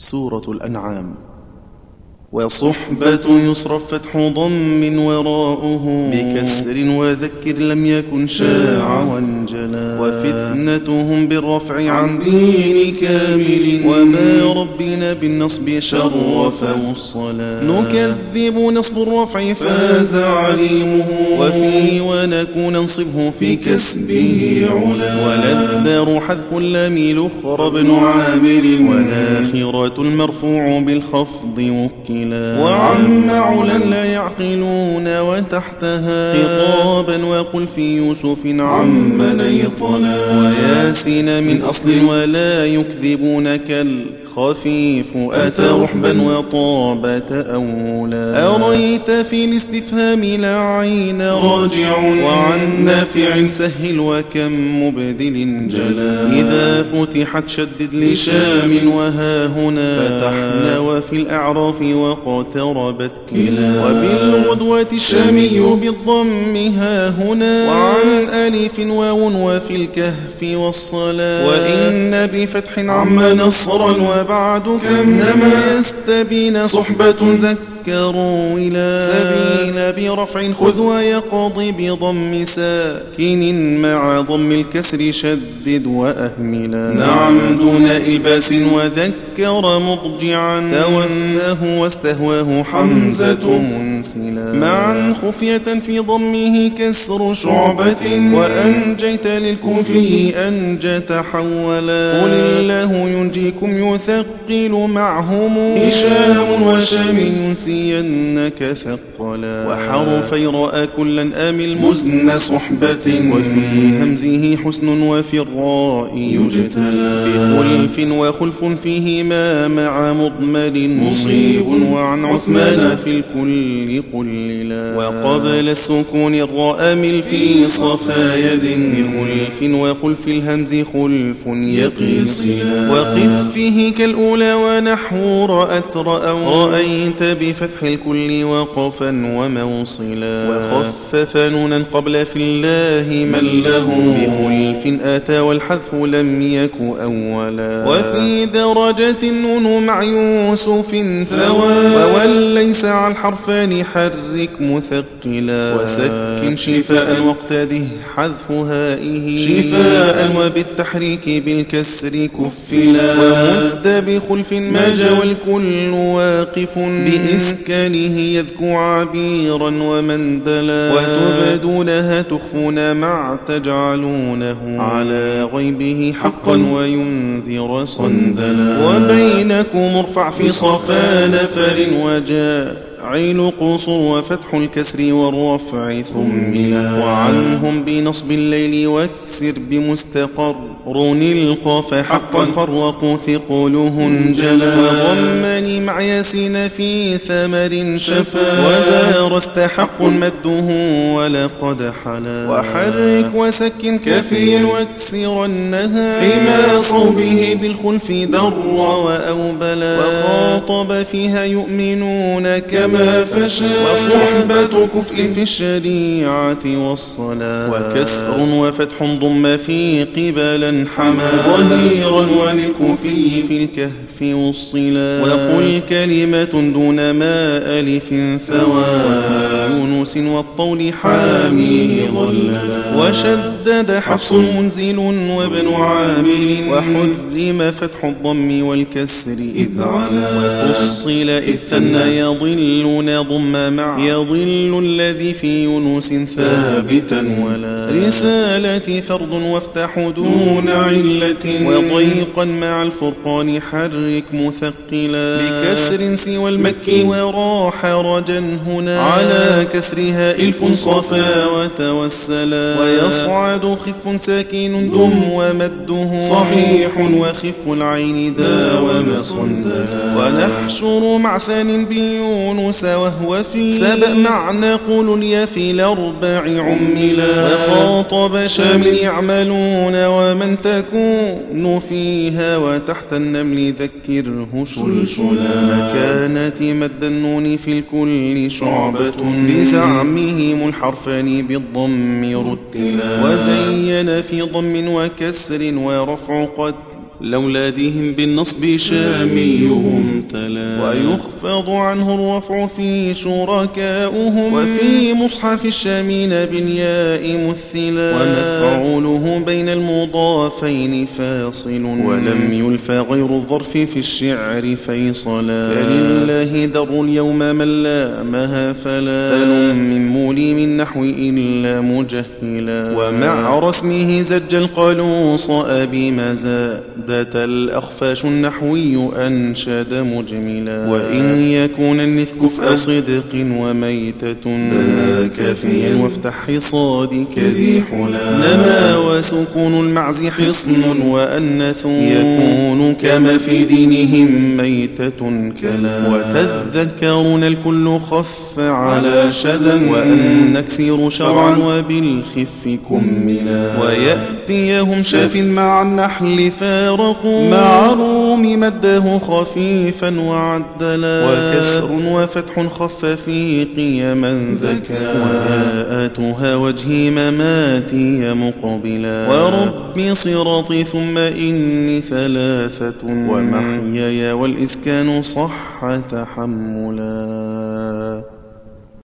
سورة الأنعام. وصحبة يصرف فتح ضم وراؤه بكسر وذكر لم يكن شاع وانجلا وفتنتهم بالرفع عن دين كامل. وما ربنا بالنصب شرف والصلاة نكذب نصب الرفع فاز عليمه. وفي ونكون ننصبه في كسبه علا. وللدار حذف اللام لخر بن عامر والآخرة المرفوع بالخفض وكلا قليلا وعم علا لا يعقلون وتحتها خطابا وقل في يوسف عم نيطلا وياسين من أصل ولا يكذبون كال خفيف أتى رحبا وطاب تأولا. أريت في الاستفهام لا عين راجع وعن نافع سهل وكم مبدل جلا. إذا فتحت شدد لشام وها هنا. فتحنا وفي الأعراف واقتربت كلا. وبالغدوة الشامي بالضم ها هنا. وعن ألف واو وفي الكهف والصلاة. وإن بفتح عم نصرا وبعد كم نما يستبين صحبة ذكروا إلى سبيل برفع خذ ويقضي بضم ساكن مع ضم الكسر شدد وأهملا. نعم. دون إلباس وذكر مضجعا. توفاه واستهواه حمزة منسلا. معا خفية في ضمه كسر شعبة. وأنجيت للكوفي أنجى تحولا قل الله ينجيكم يثقل معهم. هشام وشام ينسينك ثقلا. وحرفي رأى كلا آمل مزن صحبة وفي همزه حسن وفي الراء يجتلى. بخلف وخلف فيهما مع مضمر مصيب وعن عثمان في الكل قللا وقبل السكون الراء مل في صفا يد بخلف وخلف الهمز خلف يقيصلا وقف فيه كالأولى ونحو رأت رأوا رأيت بفتح الكل وقفا وموصلا وخفف نونا قبل في الله من له بخلف أتى والحذف لم يك أولا وفي درجة نون مع يوسف ثوى ووليس على الحرفان حرك مثقلا وسكن شفاء واقتده حذف هائه شفاء. وبالتحريك بالكسر كفلا ومد بخلف ما جوى الكل واقف بإسكانه يذكو عبيرا ومندلا وتبدونها تخفون مع تجعلونه. على غيبه حقا وينذر صندلا. وبينكم ارفع في صفا نفر وجاء. عين قصر وفتح الكسر والرفع ثملا وعنهم بنصب الليل واكسر بمستقر رون القاف حقا. خرقوا ثقلهن جلا. وضمني مع ياسين في ثمر شفا. ودارست حق مده ولقد حلا. وحرك وسكن كفي واكسرنها حما صوبه بالخلف در وأوبلا. وخاطب فيها يؤمنون كما فشا وصحبة كفء في الشريعة والصلاة. وكسر وفتح ضم في قبلا حما ظهيرا وللكوفي في الكهف والصلا وقل كلمة دون ما ألف ثوى. يونس والطول حاميه ظللا. وشدد حفص منزل وابن عامر وحرم فتح الضم والكسر إذ علا. وفصل إذ ثنى يضلون ضم مع يضل الذي في يونس ثابتا ولا رسالة فرض وافتح دون علة. وضيقا مع الفرقان حرك مثقلا. بكسر سوى المكي. وراح رجا هنا. على كسرها إلف صفا وتوسلا. ويصعد خف ساكن دم. ومده. صحيح وخف العين داوم صندلا. ونحشر مع ثان بيونس وهو في سبأ معنى قول اليا في الأربع عملا. وخاطب شامل يعملون ومن تكون فيها وتحت النمل ذكره شلشلا مكانة مد النون في الكل شعبة بزعمهم الحرفان بالضم رتلا. وزين في ضم وكسر ورفع قد لأولادهم بالنصب شاميهم تلا. ويخفض عنه الرفع في شركاؤهم وفي مصحف الشامين بالياء مثلا. ومفعوله بين المضافين فاصل. ولم يلفى غير الظرف في الشعر فيصلا. فلله در اليوم من لامها فلا. تل من مولي من نحو إلا مجهلا. ومع رسمه زج القلوص أبي مزادة الأخفاش النحوي أنشد مجملا. وإن يكون النثك فصدق وميتة. كافيا وافتح حصادك ذي حلا. نما وسكون المعز حصن وأنث يكون كما في دينهم ميتة كلا. وتذكرون الكل خف على شذا. وأن نكسر شرعا وبالخف كملا. ويأتيهم شاف مع النحل فارقوا مع روم مده خفيفا وعدلا وكسر. وفتح خف في قيما ذكا. وياءتها وجهي مماتي مقبلا. ورب صراطي ثم إني ثلاثة. ومحياي والإسكان صح تحملا.